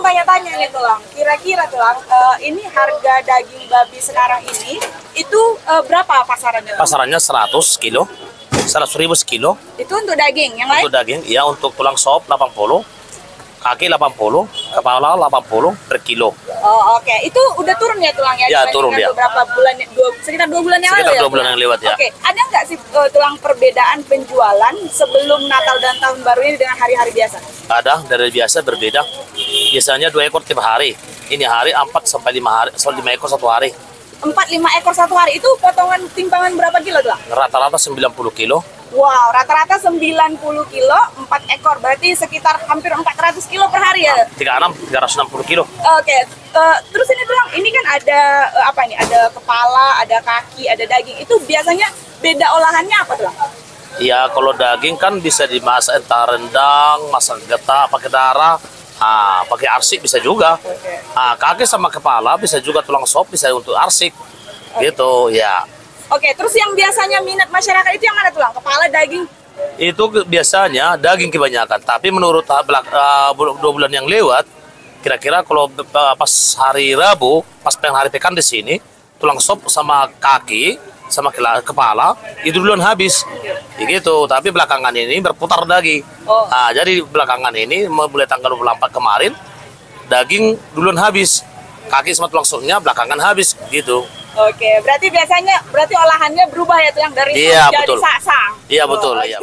tanya-tanya nih tulang. Kira-kira tulang, eh, ini harga daging babi sekarang ini itu eh, berapa pasarannya? Tulang? Pasarannya 100 kilo, 100 ribu sekilo. Itu untuk daging, yang lain? Untuk daging, ya untuk tulang sop 80, kaki 80, kepala 80 per kilo. Oh oke, itu udah turun ya tulang ya? Ya, turun, ya. Beberapa bulan, dua, sekitar dua bulan yang Sekitar lalu ya? dua bulan Tulang? yang lewat, ya. Oke, ada nggak sih eh, tulang perbedaan penjualan sebelum Natal dan Tahun Baru ini dengan hari-hari biasa? Ada dari biasa berbeda. Biasanya dua ekor tiap hari. Ini hari 4 sampai 5 hari, sampai 5 ekor satu hari. Empat lima ekor satu hari itu potongan timbangan berapa kilo tulang? Rata-rata 90 kilo. Wow, rata-rata 90 kilo, 4 ekor. Berarti sekitar hampir 400 kilo per hari ya? 36, 360 kilo. Oke, eh, terus ini tulang, ini kan ada eh, apa nih? Ada kepala, ada kaki, ada daging. Itu biasanya beda olahannya apa tulang? Ya kalau daging kan bisa dimasak entah rendang, masak getah, pakai darah, ah, pakai arsik bisa juga. Ah, kaki sama kepala bisa juga tulang sop bisa untuk arsik. Gitu ya. Oke, terus yang biasanya minat masyarakat itu yang mana tulang? Kepala, daging? Itu biasanya daging kebanyakan, tapi menurut belak- bul- dua bulan yang lewat, kira-kira kalau ah, pas hari Rabu, pas pengen hari pekan di sini, tulang sop sama kaki sama kepala itu duluan habis. Ya gitu, tapi belakangan ini berputar daging. Oh. Ah, jadi belakangan ini mulai tanggal 24 kemarin daging duluan habis. Kaki sama tulang sopnya belakangan habis gitu. Oke, berarti biasanya berarti olahannya berubah ya tulang dari Iya, jadi betul. saksang. Iya Oh, betul, oke. iya.